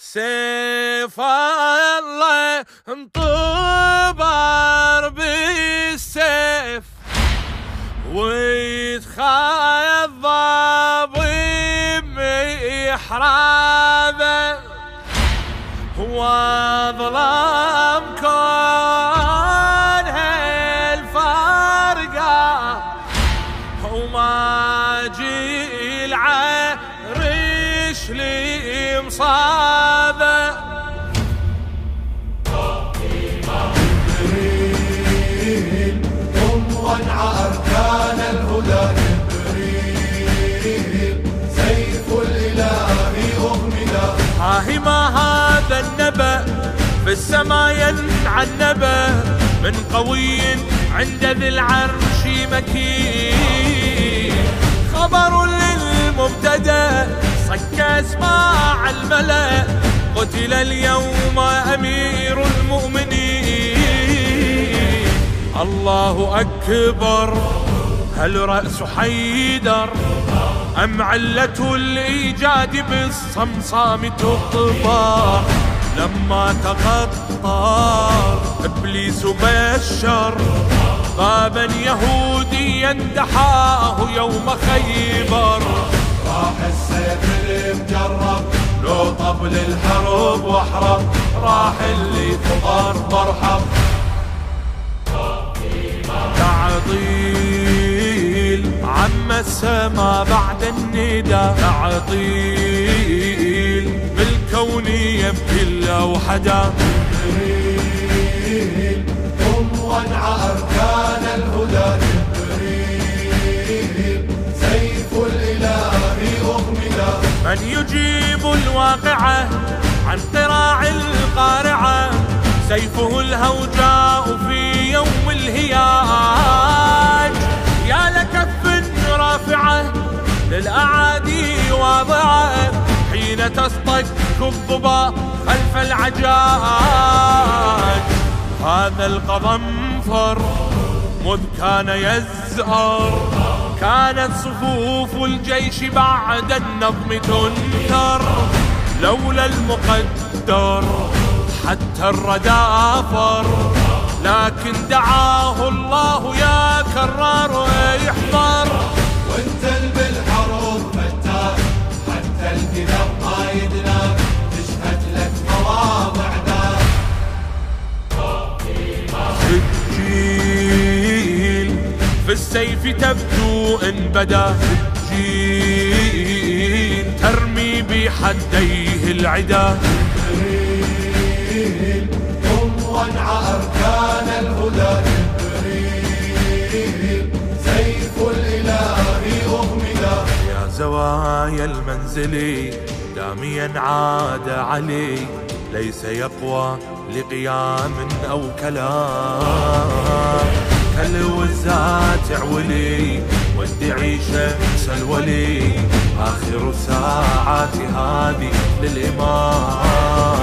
سيف الله انطبر بالسيف ويتخيل ضب محرابه هو ظلام كون هالفرقه وما جي العرش لي أركان الهدى جبريل سيف الإله ما هذا في من قوي عند ذي العرش مكين. خبر للمبتدأ. صك اسماع الملأ قتل اليوم أمير المؤمنين. الله أكبر هل رأس حيدر؟ أم علة الإيجاد بالصمصام تطبع لما تقطر إبليس بشر. بابا يهوديا دحاه يوم خيبر. راح اللي فطر مرحب تعطيل عم السما بعد الندى تعطيل بالكون يبكي الأوحدا جبريل ثم وانعى أركان الهدى. جبريل سيف الإله أغمدا من يجيب الواقعة عن قراع القارعة سيفه الهوجاء في يوم الهياج. يا لكف رافعة للأعادي واضعة حين تصطك الضبا خلف العجاج. هذا القضنفر مذ كان يزهر كانت صفوف الجيش بعد النظم تنثر لولا المقدر حتى الردى آفر لكن دعاه الله يا كرار احضر وانت بالحروب فتاك حتى الكذب ما يدناك تشهد لك مواضع داك سجيل في السيف تبدو إن بدا. سجيل ترمي بحديه العدا. وانعى أركان الهدى سيف الإله أغمدا يا زوايا المنزل داميا عاد علي. ليس يقوى لقيام أو كلام. كالوزات عولي وادعي شمس الولي. آخر ساعات هذه للإمام.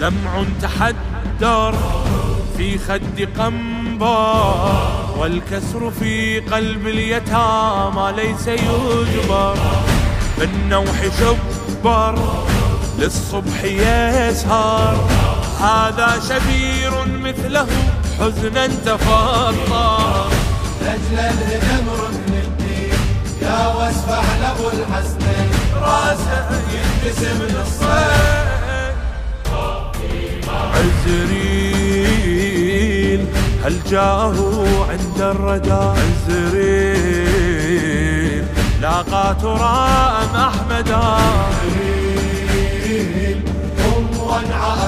دمع تحدر في خد قنبر والكسر في قلب اليتامى ليس يجبر. بالنوح شبر للصبح يسهر. هذا شبير مثله حزنا تفطر. لجل الهدم ركن الدين يا واسفع لابو الحسنين راسه ينقسم نصين عزريل هل جاءه عند الردى؟ عزريل لاقى ترام أحمدا؟ جبريل ثم وانعى